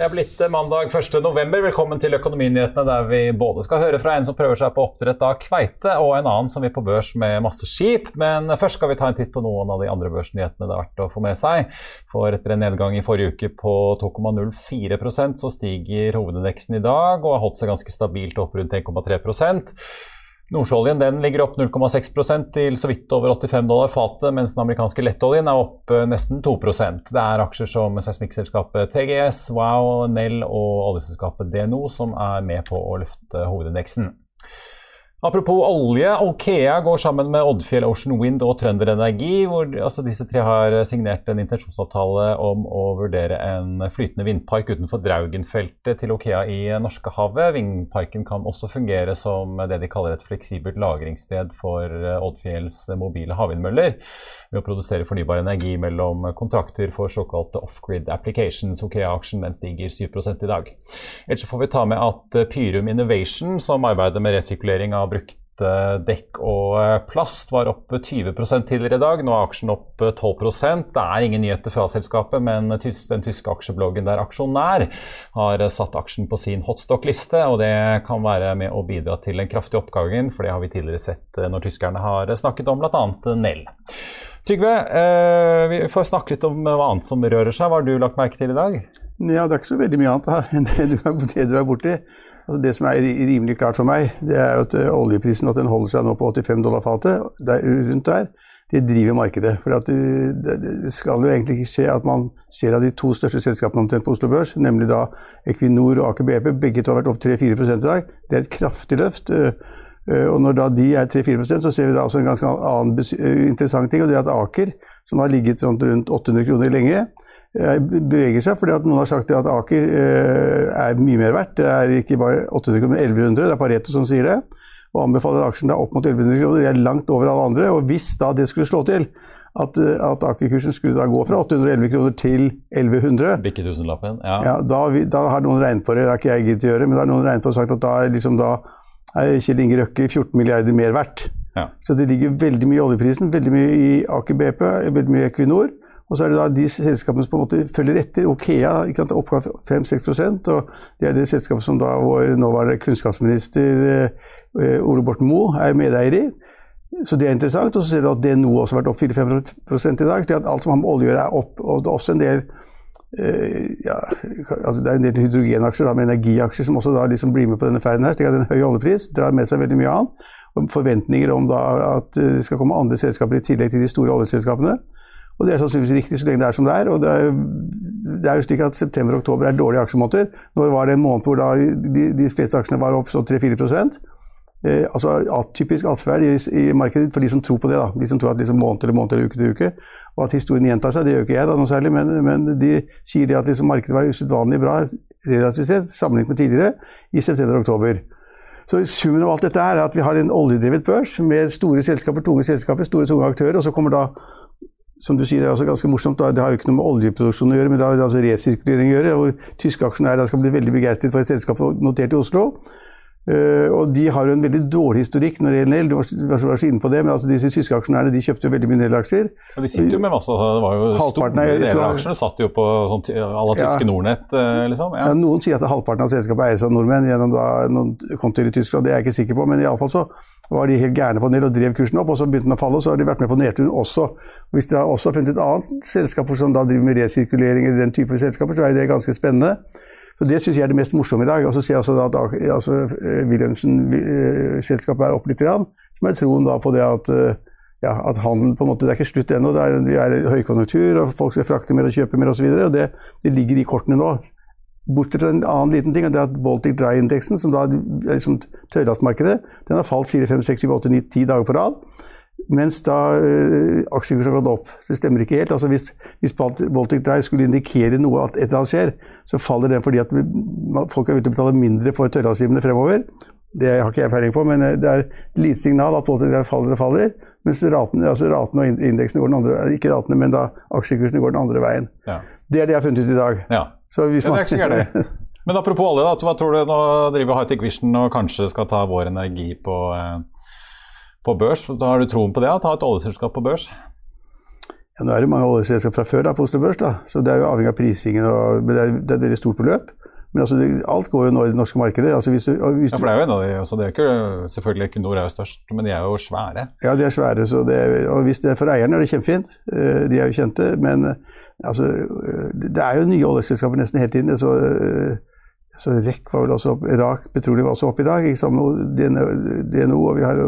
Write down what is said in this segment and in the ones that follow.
Det er blitt mandag 1. november. Velkommen til Økonominyhetene, der vi både skal høre fra en som prøver seg på oppdrett av kveite, og en annen som vil på børs med masse skip. Men først skal vi ta en titt på noen av de andre børsnyhetene det er verdt å få med seg. For etter en nedgang i forrige uke på 2,04% så stiger hovedindeksen i dag og har holdt seg ganske stabilt opp rundt 1,3 Nordsjøoljen den ligger opp 0,6 til så vidt over 85 dollar fatet, mens den amerikanske lettoljen er opp eh, nesten 2% Det er aksjer som seismikkselskapet TGS, Wow, Nell og oljeselskapet DNO som er med på å løfte hovedindeksen. Apropos olje. Okea går sammen med Oddfjell Ocean Wind og Trønder Energi. hvor altså, Disse tre har signert en intensjonsavtale om å vurdere en flytende vindpark utenfor Draugenfeltet til Okea i Norskehavet. Vindparken kan også fungere som det de kaller et fleksibelt lagringssted for Oddfjells mobile havvindmøller. Ved å produsere fornybar energi mellom kontrakter for såkalte off-grid applications. Okea-aksjen stiger 7% i dag. Ellers får vi ta med at Pyrum Innovation, som arbeider med resirkulering av brukte dekk og eh, plast var opp 20 tidligere i dag. Nå er aksjen opp 12% Det er ingen nyheter fra selskapet, men den tyske aksjebloggen der aksjonær har satt aksjen på sin hotstock-liste, og det kan være med å bidra til den kraftige oppgangen, for det har vi tidligere sett eh, når tyskerne har snakket om bl.a. Nell. Trygve, eh, vi får snakke litt om hva annet som rører seg. Hva har du lagt merke til i dag? Ja, Det er ikke så veldig mye annet enn det du er borti. Altså det som er rimelig klart for meg, det er at eh, oljeprisen at den holder seg nå på 85 dollar fatet, rundt der, det driver markedet. For det, det, skal jo egentlig ikke skje at man ser av de to største selskapene omtrent på Oslo Børs, nemlig da Equinor og Aker BP, begge to har vært opp 3-4 i dag. Det er et kraftig løft. Eh, eh, og når da de er 3-4% så ser vi da også en ganske annen interessant ting, og det er at Aker, som har ligget rundt 800 kroner lenge, Eh, beveger seg, fordi at noen har sagt at Aker eh, er mye mer verdt. Det er ikke bare 800 kroner, men 1100. Det er Pareto som sier det. Og anbefaler aksjen da opp mot 1100 kroner. Det er langt over alle andre. Og hvis da det skulle slå til, at, eh, at Aker-kursen skulle da gå fra 811 kroner til 1100 Bikke tusenlappen, ja. ja da, da, har noen regnet på det, det har ikke jeg giddet å gjøre, men da har noen regnet på og sagt at da, liksom, da er Kjell Inge Røkke 14 milliarder mer verdt. Ja. Så det ligger veldig mye i oljeprisen, veldig mye i Aker BP, veldig mye i Equinor. Og så er det da de selskapene som på en måte følger etter. Okea oppga 5-6% og det er det selskapet som da vår nåværende kunnskapsminister eh, Ole Borten Moe er medeier i. Så det er interessant. Og så ser du at DNO også har vært opp 4-5 i dag. Det at alt som har med olje å gjøre, er opp. Og det er også en del eh, ja, altså det er en del hydrogenaksjer da, med energiaksjer som også da liksom blir med på denne ferden her. slik at En høy oljepris drar med seg veldig mye annet. Og forventninger om da at det skal komme andre selskaper i tillegg til de store oljeselskapene. Og det er sannsynligvis riktig så lenge det er som det er. Og det er, det er jo slik at september og oktober er dårlige aksjemåneder. Når var det en måned hvor da de, de fleste aksjene var opp sånn 3-4 eh, Altså atypisk atferd i, i, markedet for de som tror på det. da. De som tror at liksom måned eller måned eller uke til uke. Og at historien gjentar seg. Det gjør ikke jeg da noe særlig, men, men de sier det at liksom markedet var usedvanlig bra relativt sett sammenlignet med tidligere i september og oktober. Så Summen av alt dette er at vi har en oljedrevet børs med store selskaper, tunge selskaper, store tunge aktører. og så kommer da som du sier, det er også ganske morsomt. Det har jo ikke noe med oljeproduksjon å gjøre, men det har altså resirkulering å gjøre. hvor Tyske aksjonærer skal bli veldig begeistret for et selskap notert i Oslo. Uh, og de har jo en veldig dårlig historikk når det gjelder Nell. Du var, så inne på det, men altså disse tyske aksjonærene de kjøpte jo veldig mye Nell-aksjer. Ja, de sitter jo med masse Det var jo stort store deler av aksjene satt jo på sånn, alle tyske ja, Nordnett, uh, liksom. Ja. ja. Noen sier at halvparten av selskapet eies av nordmenn gjennom da noen kontoer i Tyskland, det er jeg ikke sikker på. Men iallfall så var de helt gærne på Nell og drev kursen opp, og så begynte den å falle, og så har de vært med på nedturen også. Hvis de har også funnet et annet selskap som da driver med resirkulering eller den type selskaper, så er det ganske spennende. Det syns jeg er det mest morsomme i dag. Og så ser jeg også at altså, Wilhelmsen-selskapet er opp litt, som er troen på det at, ja, at handel på en måte, Det er ikke slutt ennå. Det er, det er høykonjunktur, og folk skal frakte mer og kjøpe mer osv. Det, det ligger i kortene nå. Bortsett fra en annen liten ting, og det er at Baltic Dry-indeksen, som da er liksom tørrlastmarkedet, den har falt 4, 5, 6, 7, 8, 9, 10 dager på rad. Mens da øh, aksjekursen har gått opp. Det stemmer ikke helt. Altså Hvis, hvis Baltic Dry skulle indikere noe at et eller annet skjer, så faller den fordi at vi, folk er ute og betaler mindre for tørrlastgiverne fremover. Det har ikke jeg peiling på, men det er et lite signal at Baltic Dry faller og faller. Mens ratene, altså ratene og indeksene går den andre Ikke ratene, men da aksjekursene går den andre veien. Ja. Det er det jeg har funnet ut i dag. Ja. Man... det er ikke så Men apropos olje, da, hva tror du nå driver Hightech Vision og kanskje skal ta vår energi på eh, på børs. Da har du troen på det, å ta et oljeselskap på børs? Ja, Nå er det mange oljeselskap fra før da, på Oslo Børs, da. så det er jo avhengig av prisingen. Og, men det er, det er et veldig stort beløp. Men altså, alt går jo nå i det norske markedet. Altså, hvis du, hvis ja, for det er jo en av de, altså, det er ikke, Selvfølgelig Equinor er jo størst, men de er jo svære. Ja, de er svære. Det er, og hvis det er for eierne, er det kjempefint. Eh, de er jo kjente. Men altså, det er jo nye oljeselskaper nesten hele tiden. Så, så REC var vel også opp, Rak Petroleum var også oppe i dag, sammen med DNO. og vi har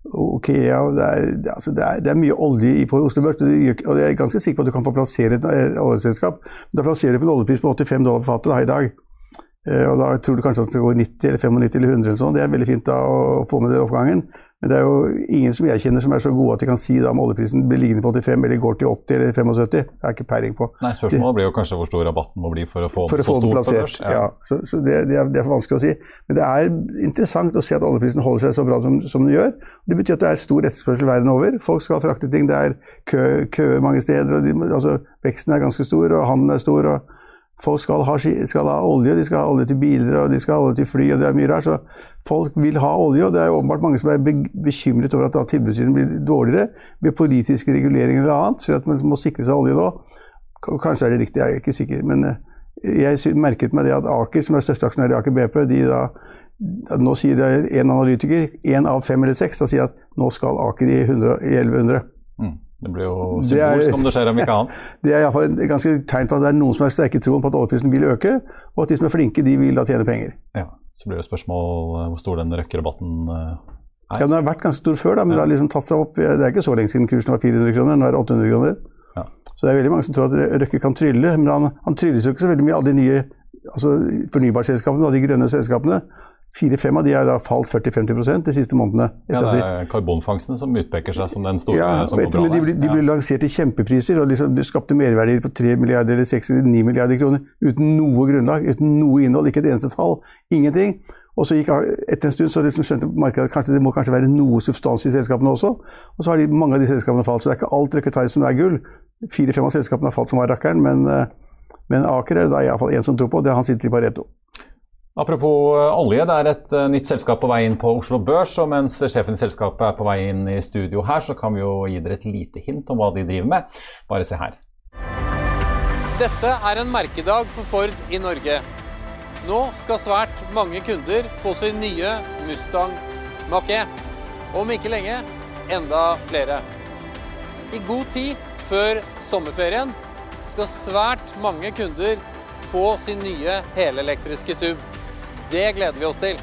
Okea ja, det er, altså det, er, det er, mye olje på Oslo Børs. Og jeg er ganske sikker på at du kan få plassere et eh, oljeselskap. Men da plasserer du på en oljepris på 85 dollar på fatet i dag. Eh, og da tror du kanskje at det skal gå 90 eller 95 eller 100 eller sånn. Det er veldig fint da å få med den oppgangen. Men det er jo ingen som jeg kjenner som er så gode at de kan si da om oljeprisen blir liggende på 85 eller går til 80 eller 75. Det er ikke peiling på. Nei, Spørsmålet blir jo kanskje hvor stor rabatten må bli for å få for den så stor på børs. Ja, ja så, så det, det, er, det, er, for vanskelig å si. Men det er interessant å se at oljeprisen holder seg så bra som, som den gjør. Det betyr at det er stor etterspørsel verden over. Folk skal frakte ting. Det er kø, kø mange steder. de, altså, Veksten er ganske stor, og handelen er stor. og Folk skal ha, skal ha, olje, de skal ha olje til biler og de skal ha olje til fly. og det er mye rart, så Folk vil ha olje, og det er åpenbart mange som er bekymret over at tilbudssiden blir dårligere ved politiske reguleringer eller annet. så at man må sikre seg olje nå. Kanskje er det riktig, jeg er ikke sikker. Men eh, jeg merket meg det at Aker, som er største aksjonær i Aker BP, de da nå sier det en analytiker, én av fem eller seks, da sier at nå skal Aker i, 100, i 1100. Mm. Det blir jo symbolsk om det skjer, om ikke annet. Det er iallfall et ganske tegn på at det er noen som har sterke troen på at oljeprisen vil øke, og at de som er flinke, de vil da tjene penger. Ja, Så blir det spørsmål eh, hvor stor den røkkerabatten eh, er. Ja, Den har vært ganske stor før, da, men ja. det har liksom tatt seg opp. Det er ikke så lenge siden kursen var 400 kroner, nå er det 800 kroner. Ja. Så det er veldig mange som tror at Røkke kan trylle, men han, han trylles jo ikke så veldig mye av de nye altså fornybarselskapene, de grønne selskapene. Fire-fem av de har da falt 40-50% de siste månedene. Ja, Det er karbonfangsten som utpeker seg som den store ja, som går bra. De, de ble lansert til kjempepriser, og liksom, skapte merverdier på 3 milliarder eller 6 eller 9 milliarder kroner uten noe grunnlag, uten noe innhold, ikke et eneste tall. Ingenting. Og så gikk Etter en stund så liksom skjønte markedet at kanskje det må kanskje være noe substans i selskapene også. Og så har de, mange av de selskapene falt. Så det er ikke alt Røkke som er gull. Fire-fem av selskapene har falt som var rakkeren, men, eh, men Aker er det iallfall én som tror på, og det er han sitter i Pareto. Apropos eh, olje, det er et uh, nytt selskap på vei inn på Oslo Børs. og Mens sjefen i selskapet er på vei inn i studio her, så kan vi jo gi dere et lite hint om hva de driver med. Bare se her. Dette er en merkedag for Ford i Norge. Nå skal svært mange kunder få sin nye Mustang Mach-E. Om ikke lenge enda flere. I god tid før sommerferien skal svært mange kunder få sin nye helelektriske SUV. Det gleder vi oss til.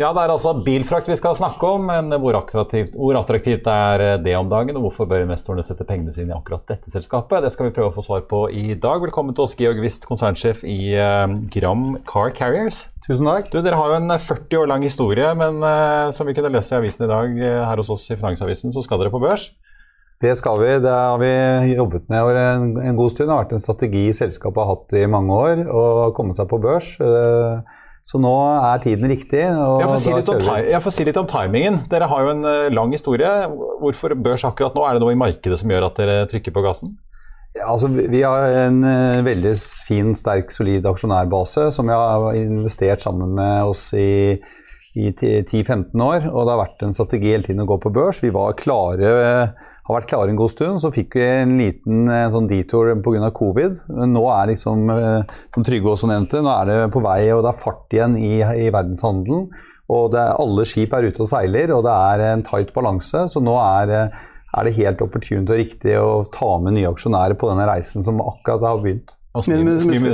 Ja, det er altså bilfrakt vi skal snakke om, men hvor attraktivt, hvor attraktivt er det om dagen? Og hvorfor bør investorene sette pengene sine i akkurat dette selskapet? Det skal vi prøve å få svar på i dag. Velkommen til oss, Georg Wist, konsernsjef i uh, Gram Car Carriers. Tusen takk. Du, Dere har jo en 40 år lang historie, men uh, som vi kunne lese i avisen i dag, uh, her hos oss i Finansavisen, så skal dere på børs? Det skal vi. Det har vi jobbet med over en, en, god stund. Det har vært en strategi selskapet har hatt i mange år, å komme seg på børs. Eh, så nå er tiden riktig. jeg, får si jeg får si litt om timingen. Dere har jo en eh, lang historie. Hvorfor børs akkurat nå? Er det noe i markedet som gjør at dere trykker på gassen? Altså, vi har en uh, veldig fin, sterk, solid aksjonærbase som vi har investert sammen med oss i, i 10-15 år. Og det har vært en strategi hele tiden å gå på børs. Vi var klare, har vært klare en god stund. Så fikk vi en liten uh, sånn detour pga. covid. Men nå er liksom, uh, som Trygve også nevnte, nå er det på vei, og det er fart igjen i, i verdenshandelen. Og er, alle skip er ute og seiler, og det er en tight balanse. Så nå er er det helt opportunt og riktig å ta med nye aksjonærer på denne reisen som akkurat har begynt. Og det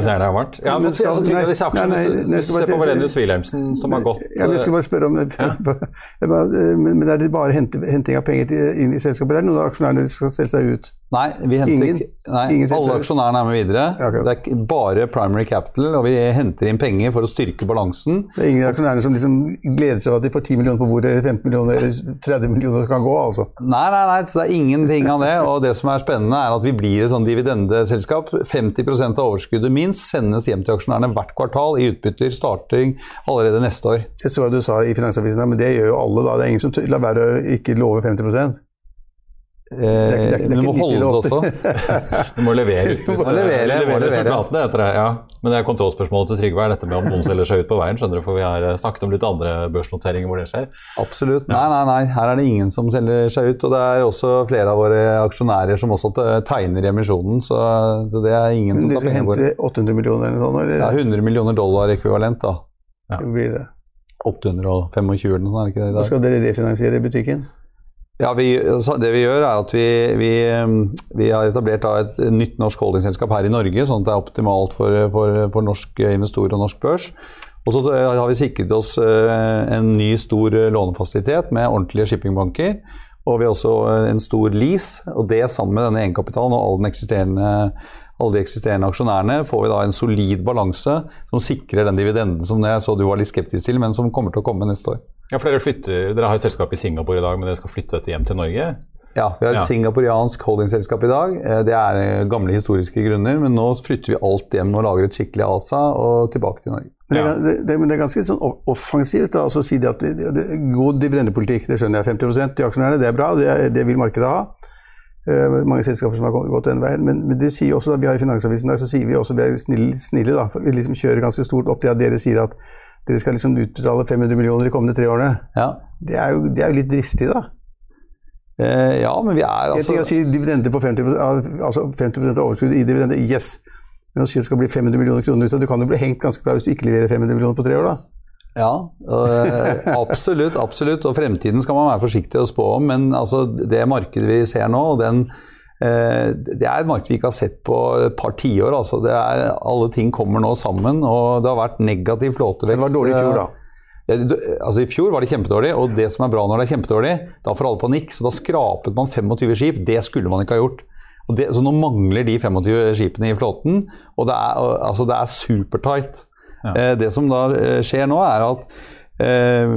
har vært. Ja, men, så, nei, disse aksjene, nei, nei, Se på Valenius Wilhelmsen, som har gått ja, Jeg skal bare spørre om det. Ja. Men er det bare henting av penger inn i selskapet, eller er det noen av aksjonærene skal selge seg ut? Nei, vi henter ingen, nei, alle aksjonærene er med videre. Ja, okay. Det er bare primary capital, og vi henter inn penger for å styrke balansen. Det er ingen aksjonærer som liksom gleder seg over at de får 10 millioner på bordet, 15 millioner eller 30 millioner kan gå, altså? Nei, nei, nei, så det er ingenting av det. Og det som er spennende, er at vi blir et sånn dividendeselskap. 50% av overskuddet minst sendes hjem til aksjonærene hvert kvartal i utbytter, starting allerede neste år. Jeg så hva du sa i Finansavisen, men det gjør jo alle, da. Det er ingen som lar være å ikke love 50 Eh, men du må holde det også. du må levere, du må levere, levere resultatene etter det. Ja. Men det er kontrollspørsmålet til Trygve er dette med om noen selger seg ut på veien. skjønner du, For vi har eh, snakket om litt andre børsnoteringer hvor det skjer. Absolutt. Nei, nei, nei. Her er det ingen som selger seg ut. Og det er også flere av våre aksjonærer som også tegner i emisjonen. Så, så det er ingen som kan De skal hente 800 millioner eller noe sånt? Eller? Ja, 100 millioner dollar ekvivalent, da. Ja. Det blir det. 825 eller noe sånt, er det ikke det i dag? Hva skal dere refinansiere butikken? Ja, vi, Det vi gjør, er at vi, vi, vi har etablert et nytt norsk holdingselskap her i Norge, sånn at det er optimalt for, for, for norske investorer og norsk børs. Og så har vi sikret oss eh, en ny stor lånefasilitet med ordentlige shippingbanker. Og vi har også en stor lease, og det sammen med denne egenkapitalen og all den eksisterende alle de eksisterende aksjonærene, får vi da en solid balanse som sikrer den dividenden som jeg så du var litt skeptisk til, men som kommer til å komme neste år. Ja, for Dere, flytter, dere har et selskap i Singapore i dag, men dere skal flytte dette hjem til Norge? Ja, vi har et ja. singaporiansk holdingselskap i dag. Eh, det er eh, gamle historiske grunner, men nå flytter vi alt hjem og lager et skikkelig ASA og tilbake til Norge. Men det, det, det, det er ganske sånn offensivt da, altså å si at god dividendepolitikk, det skjønner jeg. 50 til aksjonærene, det er bra, det, vil markedet ha. Uh, mange selskaper som har gått den veien. Men, men det sier også, da vi har i Finansavisen der, så sier vi også vi er snille, snille da, vi liksom kjører ganske stort opp til at dere sier at dere skal liksom utbetale 500 millioner de kommende tre årene. Ja. Det, er jo, det, er jo, litt dristig, da. Eh, ja, men vi er altså Jeg si dividende på 50%, altså 50 av overskuddet i dividende, yes. Men å si det skal bli 500 millioner kroner ut av Du kan jo bli hengt ganske bra hvis du ikke leverer 500 millioner på tre år, da. Ja, øh, absolutt. absolutt. Og fremtiden skal man være forsiktig å spå om. Men altså, det markedet vi ser nå, og den det er et marked vi ikke har sett på et par tiår. Altså. alle ting kommer nå sammen, og det har vært negativ flåtevekst. Det var dårlig i fjor, da. Altså I fjor var det kjempedårlig, og det som er bra når det er kjempedårlig, da får alle panikk. Så da skrapet man 25 skip. Det skulle man ikke ha gjort. Det, så nå mangler de 25 skipene i flåten, og det er, altså det er supertight. Ja. Eh, det som da eh, skjer nå, er at Eh,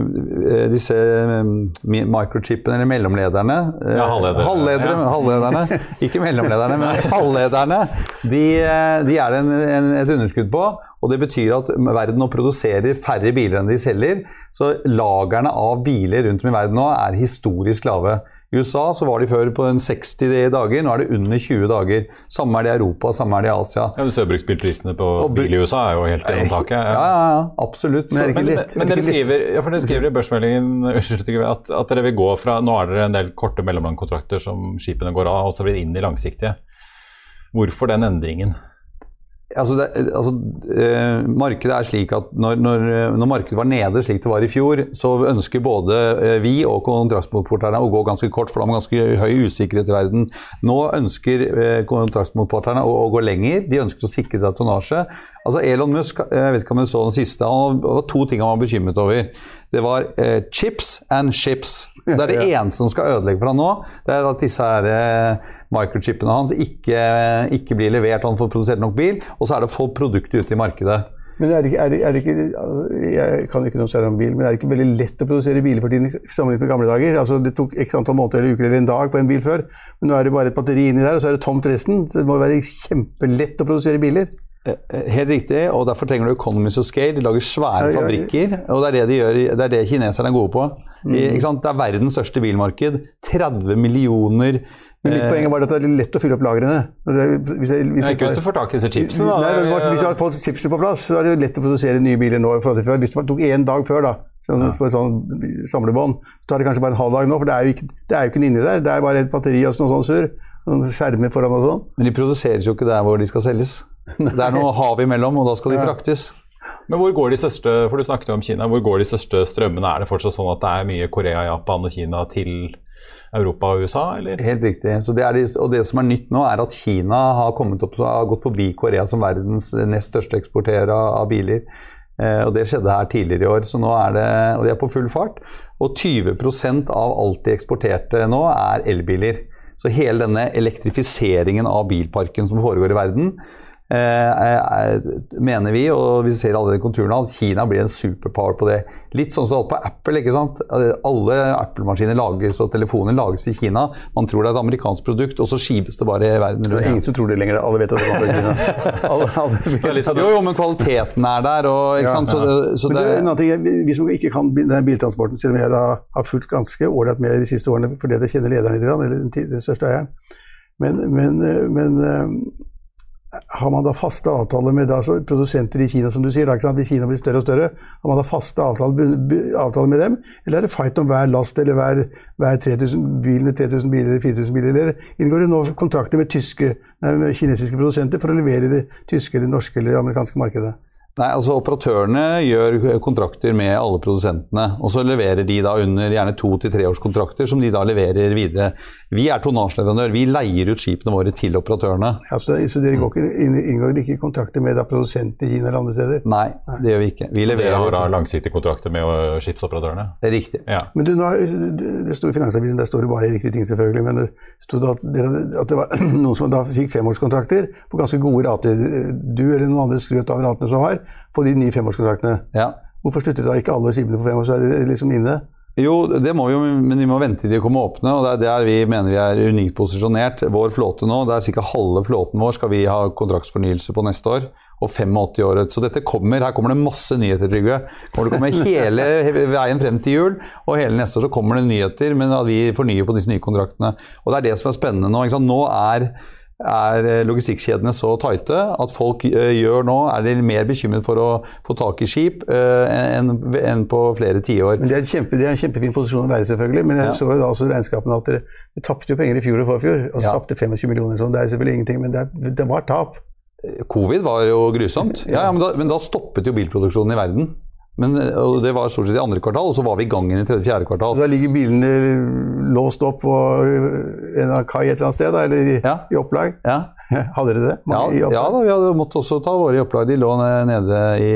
disse eh, microchipene, eller mellomlederne eh, ja, halvledere. Halvledere, ja. halvlederne. Ikke mellomlederne, men halvlederne. De, de er det en, en, et underskudd på. Og Det betyr at verden nå produserer færre biler enn de selger. Så lagrene av biler rundt om i verden nå er historisk lave. I USA så var de før på den 60 dager, nå er det under 20 dager. Samme er det i Europa, samme er det i Asia. Ja, Du ser bruktbilprisene på bil i USA er jo helt gjennom taket. Ja. ja, ja, absolutt. Men, men, men, men dere, skriver, ja, dere skriver i børsmeldingen at, at, dere vil gå fra Nå er dere en del korte mellomlandkontrakter som skipene går av, og så blir det inn i langsiktige. Hvorfor den endringen? Altså, det, altså eh, Markedet er slik at når, når, når, markedet var nede slik det var i fjor, så ønsker både eh, vi og kontraktsmotporterne å gå ganske kort, for de har ganske høy usikkerhet i verden. Nå ønsker eh, kontraktsmotporterne å, å, gå lenger. De ønsker å sikre seg tonnasje. Altså Elon Musk jeg vet ikke om jeg så den siste, han var to ting han var bekymret over. Det var eh, chips and ships. Det er det eneste som skal ødelegge for han nå. Det er at disse her, eh, microchipene hans ikke, ikke, blir levert, han får produsert nok bil, og så er det å få produktet ut i markedet. Men er det, er, det, er det, ikke, altså, Jeg kan ikke noe særlig om bil, men er det ikke veldig lett å produsere biler for tiden sammenlignet med gamle dager? Altså, det tok x antall måneder eller uker eller en dag på en bil før, men nå er det bare et batteri inni der, og så er det tomt resten. Så det må være kjempelett å produsere biler. Eh, eh, helt riktig, og derfor trenger du economies of scale. De lager svære fabrikker, og det er det de gjør, det er det kineserne er gode på. Mm. det er verdens største bilmarked. 30 millioner Men mitt poeng var at det er lett å fylle opp lagrene. Hvis jeg, hvis jeg, ikke hvis du får tak i disse chipsene, da. Nei, hvis du har fått chipsene på plass, så er det lett å produsere nye biler nå i forhold til før. Hvis det tok én dag før, da, sånn, ja. på et sånt samlebånd, så tar det kanskje bare en halv dag nå. For det er jo ikke, det er jo ikke inni der. Det er bare et batteri og noe sånn surr. Noen skjermer foran og sånn. Men de produseres jo ikke der hvor de skal selges. Det er noe hav imellom, og da skal de fraktes. Men hvor går de største for du snakket om Kina, hvor går de største strømmene? Er det fortsatt sånn at det er mye Korea, Japan og Kina til Europa og USA, eller? Helt riktig. Det de, og det som er nytt nå, er at Kina har, opp, har gått forbi Korea som verdens nest største eksporterer av biler. Eh, og Det skjedde her tidligere i år, så nå er det, og de er på full fart. Og 20% av alt de eksporterte nå, er elbiler. Så hele denne elektrifiseringen av bilparken som foregår i verden, Eh, eh, mener vi, og vi ser alle konturene, at Kina blir en superpower på det. Litt sånn som alt på Apple. ikke sant? Alle Apple-maskiner lages og telefoner lages i Kina. Man tror det er et amerikansk produkt, og så skipes det bare i verden rundt. Det er ingen som tror det lenger. Alle vet at det kommer fra Kina. alle, alle sånn, jo, jo, men kvaliteten er der. Og, ikke ja, sant? Så, ja. så men det, det, ting, vi som ikke kan den biltransporten, selv om jeg da har fulgt ganske ålreit med de siste årene fordi jeg kjenner lederen litt, eller den, den største eieren men, men, men har man da faste avtaler med da, produsenter i Kina, som du sier, da, hvis Kina blir større og større, har man da faste avtaler, avtaler, med dem, eller er det fight om hver last eller hver, hver 3000 bil med 3000 biler eller 4000 biler, eller inngår det nå kontrakter med, tyske, nei, med kinesiske produsenter for å levere i det tyske, eller norske eller amerikanske markedet? Nei, altså Operatørene gjør kontrakter med alle produsentene. og Så leverer de da under gjerne to- til treårskontrakter, som de da leverer videre. Vi er tonnasjeleverandør. Vi leier ut skipene våre til operatørene. Ja, så, så dere ikke, inngår ikke kontrakter med produsenten i Kina eller andre steder? Nei, Nei, det gjør vi ikke. Vi leverer Dere har da langsiktige kontrakter med skipsoperatørene? Det er riktig. Ja. Men du, nå, det står i Finansavisen, der står det bare riktige ting, selvfølgelig. Men det stod at, at det var noen som da fikk femårskontrakter på ganske gode rater. Du eller noen andre skrøt av ratene som var på de nye femårskontraktene. Ja. Hvorfor slutter da ikke alle skipene på fem år, så er det liksom inne? Jo, det må vi jo, men vi må vente til de kommer åpne. og Det er der vi mener vi er unikt posisjonert. Vår flåte nå, det er ca. halve flåten vår skal vi ha kontraktsfornyelse på neste år. Og 85-året. Så dette kommer. Her kommer det masse nyheter, Trygve. Kommer det kommer hele veien frem til jul, og hele neste år så kommer det nyheter. Men at vi fornyer på disse nye kontraktene. Og det er det som er spennende nå. Nå er er logistikkjedene så tighte at folk eh, gjør nå, er de mer bekymret for å få tak i skip eh, enn på flere tiår. Det er, kjempe, det er en kjempefin posisjon å være, selvfølgelig. Men jeg ja. så jo da også regnskapene at dere tapte jo penger i fjor og forfjor. Og så ja. tapte 25 millioner. Sånn. Det er selvfølgelig ingenting, men det, er, det var tap. Covid var jo grusomt. Ja, ja men, da, men da stoppet jo bilproduksjonen i verden. Men Det var stort sett i andre kvartal, og så var vi i gang i tredje-fjerde kvartal. Da ligger bilene låst opp på en kai et eller annet sted, eller i, ja. i opplag? Ja. Hadde dere det? Ja, ja, da, vi hadde måttet også ta våre i opplag. De lå nede i,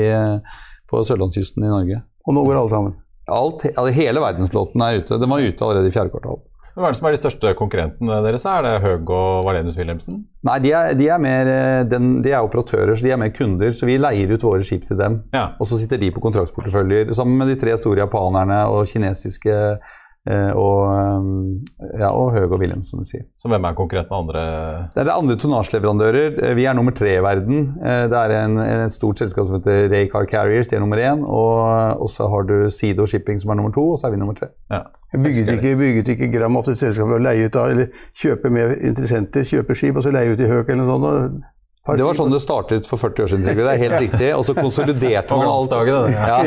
på sørlandskysten i Norge. Og nå går alle sammen? Alt, hele verdensflåten er ute. Den var ute allerede i fjerde kvartal. Hva er det som er de største konkurrentene deres? Er det Høg og Valenius Wilhelmsen? Nei, de er, de er, mer, eh, den, de er operatører, så de er mer kunder. Så vi leier ut våre skip til dem. Ja. Og så sitter de på kontraktsporteføljer sammen med de tre store japanerne og kinesiske og, eh, ja, og Høg og William, som du sier. Så hvem er konkurrentene andre? Det er det andre tonnasjeleverandører. Eh, vi er nummer tre i verden. Det er en, et stort selskap som heter Ray Car Carriers, de er nummer én. Og, og så har du Sido Shipping som er nummer to, og så er vi nummer tre. Ja. Bygget ikke, bygget ikke Gram opp til et selskap å leie ut av, eller kjøpe med interessenter, kjøpe skip og så leie ut i Høg eller noe sånt? Det var sånn det startet for 40 år siden. Det er helt riktig. Og så konsoliderte man alt. Ja.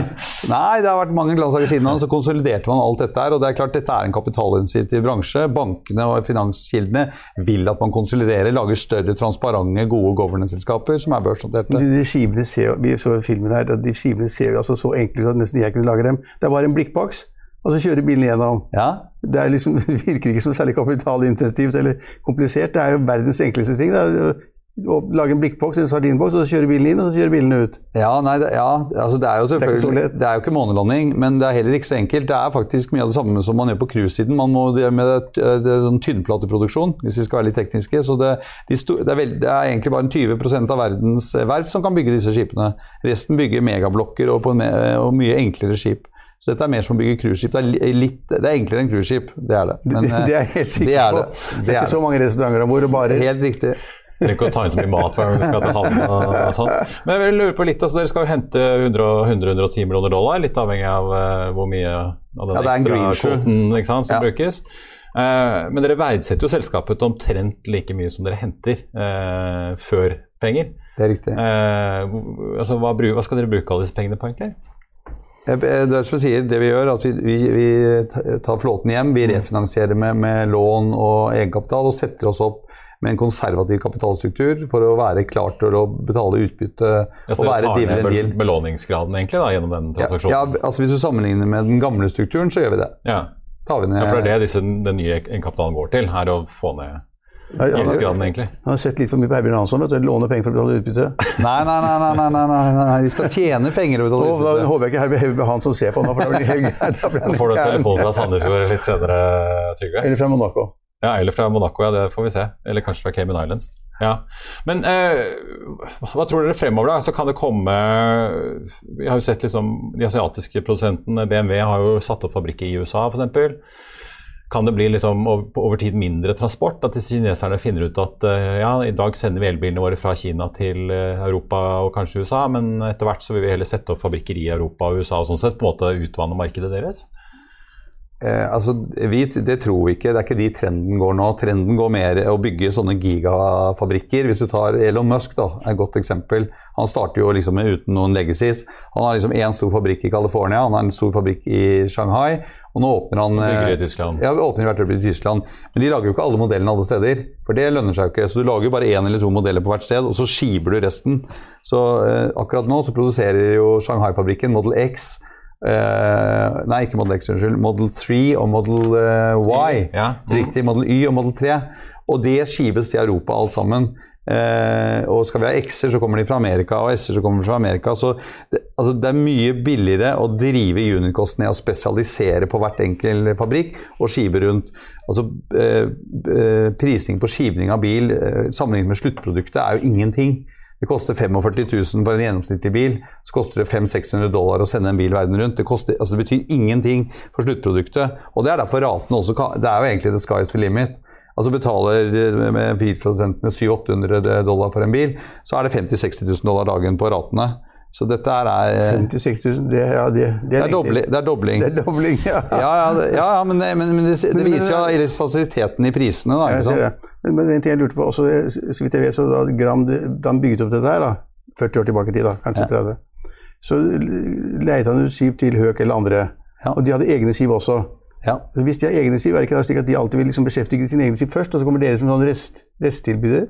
Nei, det har vært mange glansdager siden. Så konsoliderte man alt dette her. Og det er klart dette er en kapitalintensiv bransje. Bankene og finanskildene vil at man konsoliderer, lager større, transparente, gode governance-selskaper som er børsnoterte. De, skivene ser, vi så filmen her, de skivene ser jo altså så enkle ut at nesten jeg kunne lage dem. Det er bare en blikkboks. Og så kjører bilen gjennom. Ja. Det liksom, virker ikke som særlig kapitalintensivt eller komplisert. Det er jo verdens enkleste ting. Det er lage en blikkboks en sardinboks, og så kjører bilen inn, og så kjører bilen ut. Ja, nei, det, ja, altså det er jo selvfølgelig Det er, det er jo ikke månelanding, men det er heller ikke så enkelt. Det er faktisk mye av det samme som man gjør på cruisesiden. Man må gjøre med det, det er sånn tynnplateproduksjon, hvis vi skal være litt tekniske. Så det, de sto, det, er veld, det, er egentlig bare 20 av verdens verft som kan bygge disse skipene. Resten bygger megablokker og, en, og mye enklere skip. Så dette er mer som å bygge cruiseskip. Det, det, er enklere enn cruiseskip, det er det. Men, det, det, er jeg helt sikker på. Det er, det er ikke så mange restauranter om bord. Helt riktig. Trenger ikke å ta inn så mye mat hver gang vi skal til havn. og sånt. Men jeg vil lure på litt, altså Dere skal jo hente 100-110 millioner dollar, litt avhengig av uh, hvor mye av den ja, ekstra kvoten som ja. brukes. Uh, men dere verdsetter jo selskapet omtrent like mye som dere henter uh, før penger. Det er riktig. Altså, hva, hva, skal dere bruke alle disse pengene på, egentlig? Det er som jeg sier, det vi gjør, at vi, vi, vi tar flåten hjem. Vi refinansierer med, med lån og egenkapital og setter oss opp med en konservativ kapitalstruktur for å være klar til å betale utbytte ja, og være dividend yield. Belåningsgraden egentlig da, gjennom den transaksjonen? Ja, ja, altså Hvis du sammenligner med den gamle strukturen, så gjør vi det. Ja, tar vi ned, ja for det er det disse, den nye egenkapitalen går til? er å få ned Gjeldsgraden, egentlig. Han har sett litt for mye på Herbjørn Hansson. vet du, Låne penger for å betale utbytte. Nei, nei, nei, nei, nei, nei, nei, vi skal tjene penger og betale utbytte. Da håper jeg ikke Herbjørn Hansson ser på nå. for da blir det helt Da får du telefon fra Sandefjord litt senere, Trygve. Eller fra Monaco. Ja, eller fra Monaco, ja, det får vi se. Eller kanskje fra Cayman Islands. Ja. Men eh, hva tror dere fremover, da? Så kan det komme Vi har jo sett liksom De asiatiske produsentene, BMW, har jo satt opp fabrikker i USA, f.eks. Kan det bli liksom over tid mindre transport? At kineserne finner ut at eh, ja, i dag sender vi elbilene våre fra Kina til eh, Europa og kanskje USA, men etter hvert så vil vi heller sette opp fabrikker i Europa og USA og sånn sett på en måte utvanne markedet deres? Eh, altså, vi, det tror vi ikke. Det er ikke de trenden går nå. Trenden går mer å bygge sånne gigafabrikker. Hvis du tar Elon Musk, da, er et godt eksempel. Han starter jo liksom uten noen legacies. Han har liksom én stor fabrikk i California, han har en stor fabrikk i Shanghai. Og nå åpner han Bygger i Tyskland. Ja, åpner hvert øyeblikk i Tyskland. Men de lager jo ikke alle modellene alle steder. For det lønner seg jo ikke. Så du lager jo bare én eller to modeller på hvert sted, og så skiver du resten. Så eh, akkurat nå så produserer jo Shanghai-fabrikken Model X Uh, nei, ikke Model X, unnskyld. Model 3 og Model uh, Y. Ja. Riktig. Model Y og Model 3. Og det skives til Europa alt sammen. Uh, og skal vi ha X-er, så kommer de fra Amerika, og S-er så kommer de fra Amerika. Så det, altså, det er mye billigere å drive unit-kosten ned og spesialisere på hvert enkelt fabrikk og skive rundt. Altså, prising på skivning av bil sammenlignet med sluttproduktet er jo ingenting. Det koster 45 000 for en gjennomsnittlig bil. Så koster det 500-600 dollar å sende en bil verden rundt. Det, koster, altså det, betyr ingenting for sluttproduktet. Og det er derfor ratene også Det er jo egentlig the sky's the limit. Altså Betaler med bilprodusentene 700-800 dollar for en bil, så er det 50 000-60 000 dollar dagen på ratene. Så dette er 50 000 det, ja, det, det, er, dobling, det er dobling. Det er dobling, ja. ja, ja, ja men, men, men, det, viser jo elastisiteten i prisene. Da, ikke sant? Men, men en ting jeg lurte på, også, så vidt jeg vet, så da Gram da han bygget opp dette her, da, 40 år tilbake i tid, da, kanskje 30, så leide han ut skip til Høk eller andre. Og de hadde egne skip også. Ja. Hvis de har egne skip, er det ikke slik at de alltid vil liksom beskjeftige sine egne skip først, og så kommer dere som sånn rest, resttilbyder?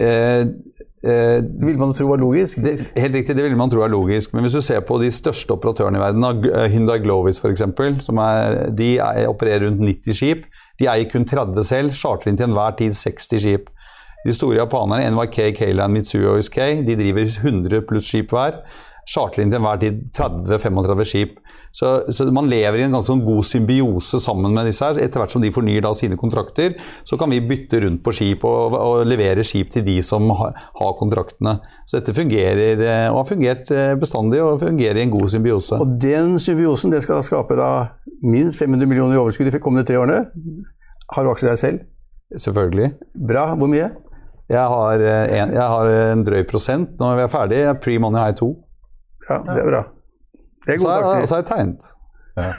Eh, eh, det vil man tro var logisk? Det, helt riktig, det vil man tro er logisk. Men hvis du ser på de største operatørene i verden, eh, Hyundai Glovis f.eks., de er, opererer rundt 90 skip. De eier kun 30 selv, charter inn til enhver tid 60 skip. De store japanerne, NYK, Kayland, Mitsui og SK, de driver 100 pluss skip hver. Charter inn til enhver tid 30-35 skip. Så, så, man lever i en ganske sånn god symbiose sammen med disse her. Etter hvert som de fornyer da sine kontrakter, så kan vi bytte rundt på skip og, og levere skip til de som har, har kontraktene. Så dette fungerer, eh, og har fungert eh, bestandig og fungerer i en god symbiose. Og den symbiosen det skal skape da minst 500 millioner i overskudd de kommende tre årene. Har du aksjer der selv? Selvfølgelig. Bra. Hvor mye? Jeg har eh, en, jeg har en drøy prosent når vi er ferdig. Pre-money har jeg to. Ja, det er bra. Det er god taktikk. Og så har jeg tegnet. Ja.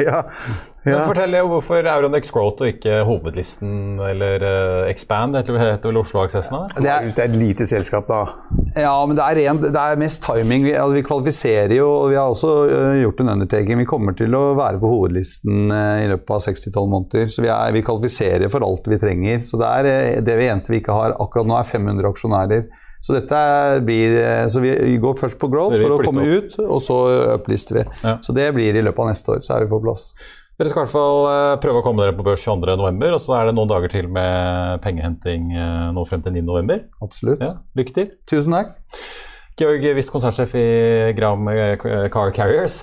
ja. Fortell hvorfor Euronex Growth og ikke Hovedlisten eller uh, Expand, heter vel Oslo Aksessene? Det, er, det er et lite selskap, da. Ja, men det er, rent, det er mest timing. Vi, altså, vi, kvalifiserer jo, og vi har også uh, gjort en undertaking. Vi kommer til å være på hovedlisten uh, i løpet av 6-12 måneder. Så vi, er, vi, kvalifiserer for alt vi trenger. Så det, er, det eneste vi ikke har akkurat nå, er 500 aksjonærer. Så blir Så vi går først på growth for å komme opp. ut, og så uplister vi. Ja. Så det blir i løpet av neste år, så er vi på plass. Dere skal i hvert fall eh, prøve å komme dere på børs 22.11, og så er det noen dager til med pengehenting eh, nå frem til 9.11. Absolutt. Ja, lykke til. Tusen takk. Georg Wist, konsernsjef i Gram eh, Car Carriers.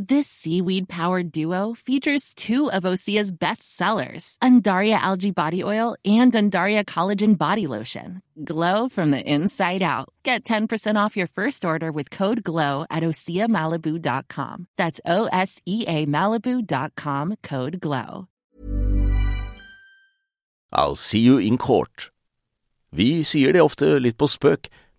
This seaweed powered duo features two of Osea's best sellers, Undaria Algae Body Oil and Undaria Collagen Body Lotion. Glow from the inside out. Get 10% off your first order with code GLOW at OseaMalibu.com. That's O S E A Malibu.com code GLOW. I'll see you in court. Vi sier det ofte litt på spøk,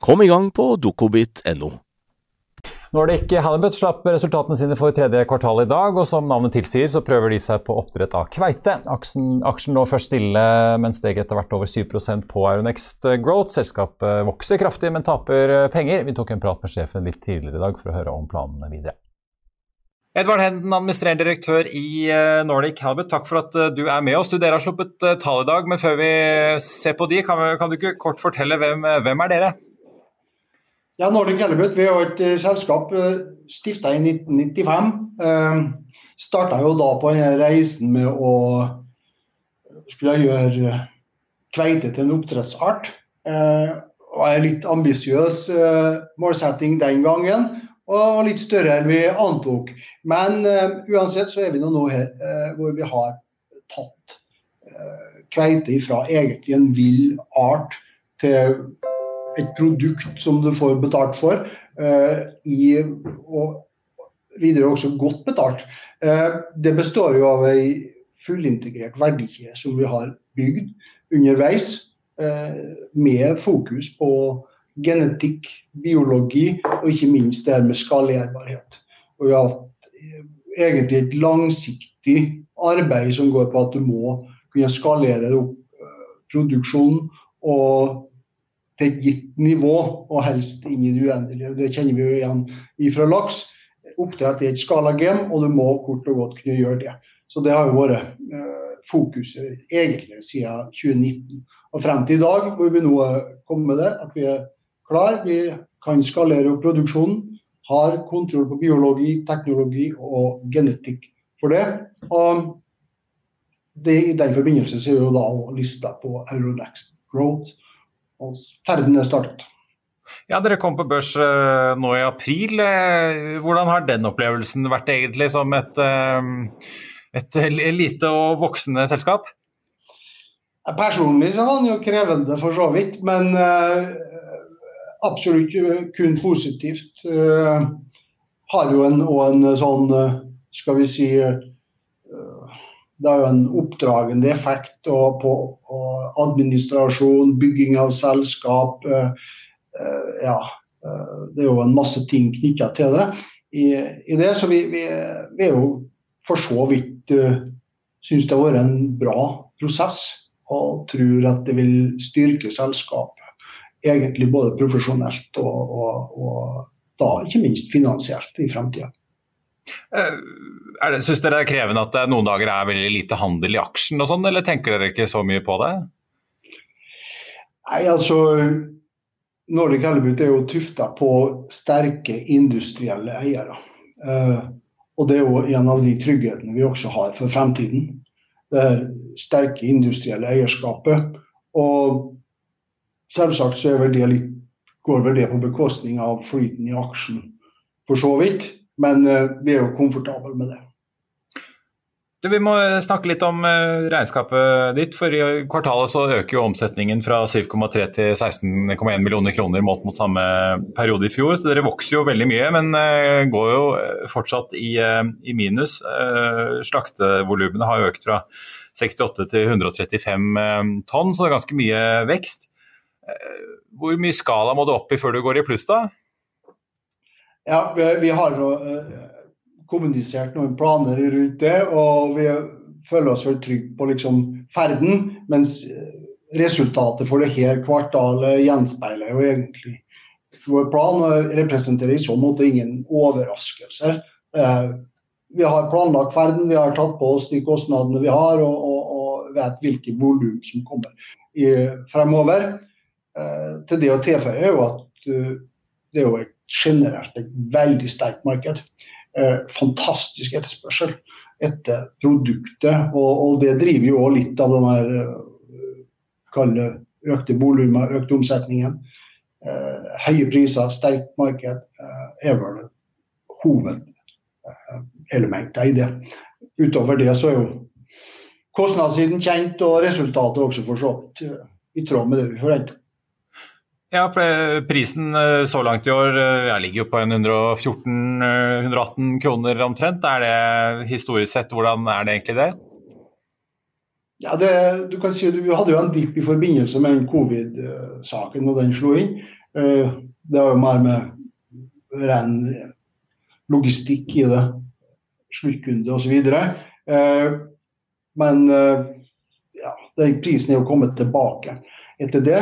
Kom i gang på dokobit.no. Nordic Halibut slapp resultatene sine for tredje kvartal i dag, og som navnet tilsier, så prøver de seg på oppdrett av kveite. Aksjen, aksjen lå først stille, men steg etter hvert over 7% på Aeronext Growth. Selskapet vokser kraftig, men taper penger. Vi tok en prat med sjefen litt tidligere i dag for å høre om planene videre. Edvard Henden, administrerende direktør i eh, Nordic Halibut, takk for at eh, du er med oss. Du, dere har sluppet eh, tall i dag, men før vi ser på de, kan, vi, kan du ikke kort fortelle hvem, hvem er dere? Ja, Nordic Halibut vi er et selskap stifta i 1995. Uh, Starta jo da på denne reisen med å skulle gjøre kveite til en oppdrettsart. Det var en litt ambisiøs målsetting den gangen og litt større enn vi antok. Men uansett så er vi nå her uh, hvor vi har tatt kveite fra egentlig en vill art til et produkt som du får betalt for, i, og videre også godt betalt. det består jo av ei fullintegrert verdikjede som vi har bygd underveis, med fokus på genetikk, biologi og ikke minst det her med skalerbarhet. Og vi har hatt eh, egentlig et langsiktig arbeid som går på at du må kunne skalere opp eh, produksjonen og til et gitt nivå, og helst ingen uendelig. det kjenner vi jo igjen ifra laks. Oppdrett er et skalagem, og du må kort og godt kunne gjøre det. Så det har jo vært eh, fokuset egentlig siden 2019 og frem til i dag, hvor vi nå er kommet med det. At vi er klar. Vi kan skalere opp produksjonen. Har kontroll på biologi, teknologi og genetikk for det. Og det, I den forbindelse så er jo da lista på Euronext Growth. Og ferden er startet. Ja, Dere kom på børs uh, nå i april. Uh, hvordan har den opplevelsen vært egentlig som et, uh, et lite og voksende selskap? Personlig så var den jo krevende for så vidt, men absolutt kun positivt. Har jo en, og en sånn, skal vi si Det har jo en oppdragende effekt på administrasjon, bygging av selskap. ja, det er jo en masse ting knytta til det. I, I, det, så vi, vi, vi, er jo for så vidt syns det har vært en bra prosess og tror at det vil styrke selskapet egentlig både profesjonelt og, og, og da ikke minst finansielt i fremtida. Uh, Syns dere det er krevende at det noen dager er veldig lite handel i aksjen og sånn, eller tenker dere ikke så mye på det? Nei, altså Nordic Halibut er jo tufta på sterke industrielle eiere. Uh, og det er jo en av de trygghetene vi også har for fremtiden. Det er sterke industrielle eierskapet. Og Selvsagt så vel litt, går vel det på bekostning av flyten i aksjen, for så vidt. Men uh, vi er jo komfortable med det. Du, vi må snakke litt om uh, regnskapet ditt. For i kvartalet så øker jo omsetningen fra 7,3 til 16,1 millioner kroner målt mot samme periode i fjor. Så dere vokser jo veldig mye, men går jo fortsatt i, i minus. Slaktevolumene har økt fra 68 til 135 tonn, så det er ganske mye vekst. Hvor mye skala må du opp i før du går i pluss, da? Ja, vi, har uh, kommunisert noen planer rundt det, og vi føler oss vel trygge på liksom ferden. Mens uh, resultatet for det her kvartalet gjenspeiler jo egentlig vår plan og representerer i så måte ingen overraskelser. Eh, vi har planlagt ferden, vi har tatt på oss de kostnadene vi har og, og, vet hvilke volum som kommer i, fremover. Eh, til det å tilføye er jo at det er jo generelt et veldig sterkt marked. Eh, fantastisk etterspørsel etter produktet, og, og det driver jo òg litt av den her kalle økte volumet, økte omsetningen. Eh, høye priser, sterkt marked eh, er vel hovedelementet i det. Utover det så er jo kostnadssiden kjent, og resultatet også for så vidt eh, i tråd med det vi forventer. Ja, for Prisen så langt i år jeg ligger jo på 114-118 kroner omtrent. Er det historisk sett, hvordan er det egentlig det? Ja, det, du kan si Vi hadde jo en dipp i forbindelse med covid-saken når den slo inn. Eh, det var jo mer med ren logistikk i det. Sluttkunde osv. Eh, men eh, ja, den prisen er jo kommet tilbake etter det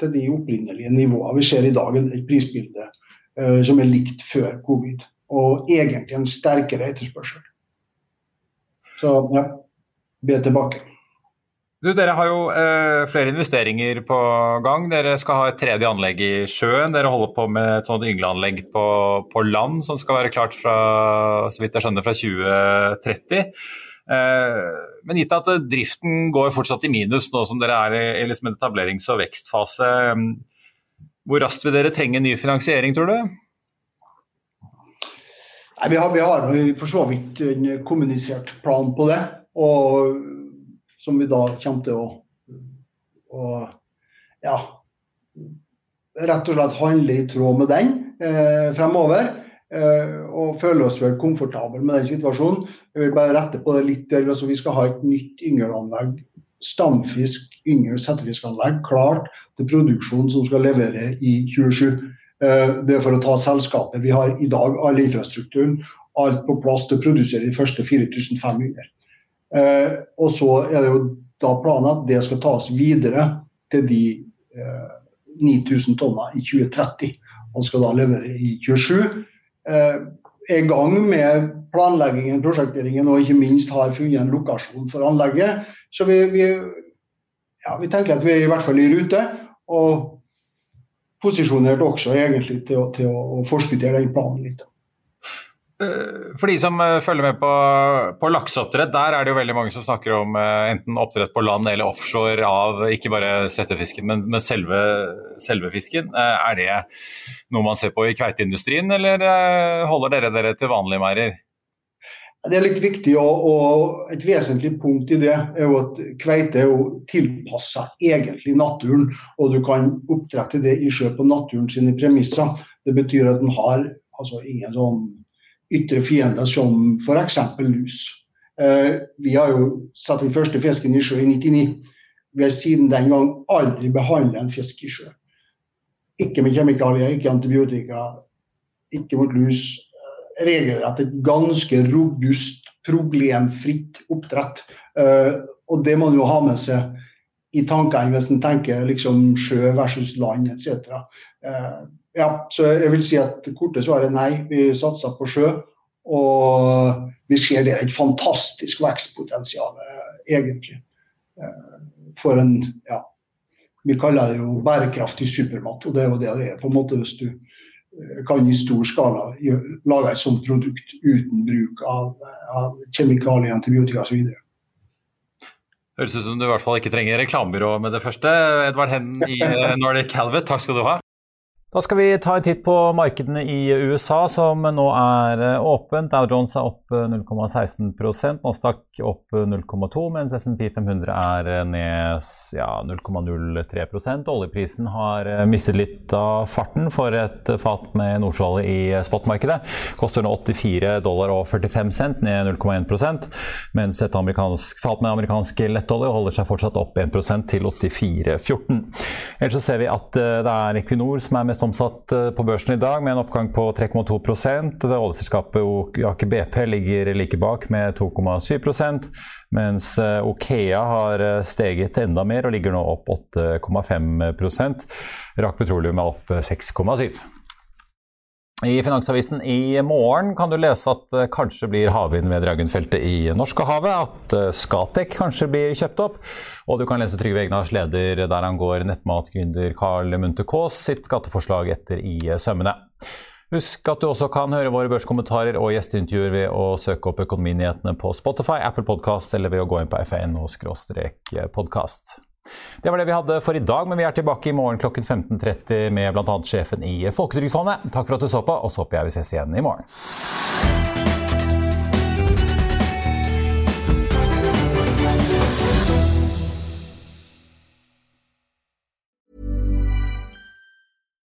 til de opprinnelige nivåene. Vi ser i dag et prisbilde som er likt før covid, og egentlig en sterkere etterspørsel. Så ja, er tilbake. Du, dere har jo eh, flere investeringer på gang. Dere skal ha et tredje anlegg i sjøen. Dere holder på med et sånt yngleanlegg på, på, land som skal være klart fra, så vidt jeg skjønner, fra 2030. Eh, men gitt at driften går fortsatt i minus nå som dere er i, liksom etablerings- og vekstfase, hvor raskt vil dere trenge ny finansiering, tror du? Nei, vi har, vi har for så vidt en kommunisert plan på det. og som vi da kommer til å, å ja, rett og slett handle i tråd med den eh, fremover. Eh, og føler oss vel komfortable med den situasjonen. Jeg vil bare rette på det litt. Altså, vi skal ha et nytt yngelanlegg, stamfisk, yngel, settefiskanlegg, klart til produksjon som skal levere i 27. Eh, det er for å ta selskapet. Vi har i dag all infrastrukturen, alt på plass til å produsere de første 4500. Eh, og så er det jo da planen at det skal tas videre til de eh, 9000 tonner i 2030. Han skal da levere i 27. Eh, er i gang med planleggingen, prosjekteringen og ikke minst har funnet en lokasjon for anlegget. Så vi, vi, ja, vi tenker at vi er i hvert fall i rute. Og posisjonert også egentlig til, å, til å forskuttere den planen litt. Eh, for de som eh, følger med på, på, lakseoppdrett, der er det jo veldig mange som snakker om eh, enten oppdrett på land eller offshore av ikke bare settefisken, men, men selve, selve, fisken. Er det noe man ser på i kveiteindustrien, eller holder dere dere til vanlige merder? Det er litt viktig, og, og, et vesentlig punkt i det er jo at kveite er jo tilpassa egentlig naturen. Og du kan oppdrette det i sjø på naturen sine premisser. Det betyr at den har altså ingen sånn ytre fiender som f.eks. lus. Eh, vi har jo satt den første fisken i sjø i 99. Vi har siden den gang aldri behandlet en fisk i sjø. Ikke med kjemikalier, ikke antibiotika, ikke mot lus. Eh, regelrett et ganske robust, problemfritt oppdrett. Eh, og det må man jo ha med seg i tankene hvis en tenker liksom sjø versus land etc. Ja, så jeg vil si at det korte svaret er nei. Vi satser på sjø. Og vi ser det er et fantastisk vekstpotensial, egentlig. Eh, for en ja, vi kaller det jo bærekraftig supermat, og det er jo det det er. på en måte Hvis du eh, kan i stor skala lage et sånt produkt uten bruk av, av kjemikalier, antibiotika osv. Høres ut som du i hvert fall ikke trenger reklamebyrå med det første. Edvard Hennen i eh, Nordic Calvet, takk skal du ha. Da skal vi ta en titt på markedene i USA, som nå er eh, åpent. Dow Jones er opp 0,16% Nasdaq opp 0,2 mens SNP 500 er eh, ned ja, 0,03% Oljeprisen har eh, mistet litt av farten for et fat med nordsjøolje i spotmarkedet. Koster nå 84 dollar og 45 cent, ned 0,1% mens et fat med amerikansk lettolje holder seg fortsatt opp 1% til 84,14. Ellers så ser vi at det er Equinor som er mest mest omsatt eh, på børsen i dag, med en oppgang på 3,2% Oljeselskapet Aker BP ligger like bak med 2,7 mens eh, Okea har eh, steget enda mer og ligger nå opp 8,5 Rak Petroleum er opp 6,7 i Finansavisen i morgen kan du lese at det kanskje blir havvind ved Draugenfeltet i Norskehavet. At eh, Skatek kanskje blir kjøpt opp. Og du kan lese Trygve Egnars leder der han går nettmatgründer Carl Munthe Kaas sitt skatteforslag etter i sømmene. Husk at du også kan høre våre børskommentarer og gjesteintervjuer ved å søke opp Økonominyhetene på Spotify, Apple Podkast eller ved å gå inn på fno-podkast. Det var det vi hadde for i dag, men vi er tilbake i morgen klokken 15.30 med bl.a. sjefen i Folketrygdfondet. Takk for at du så på, og så håper jeg vi ses igjen i morgen.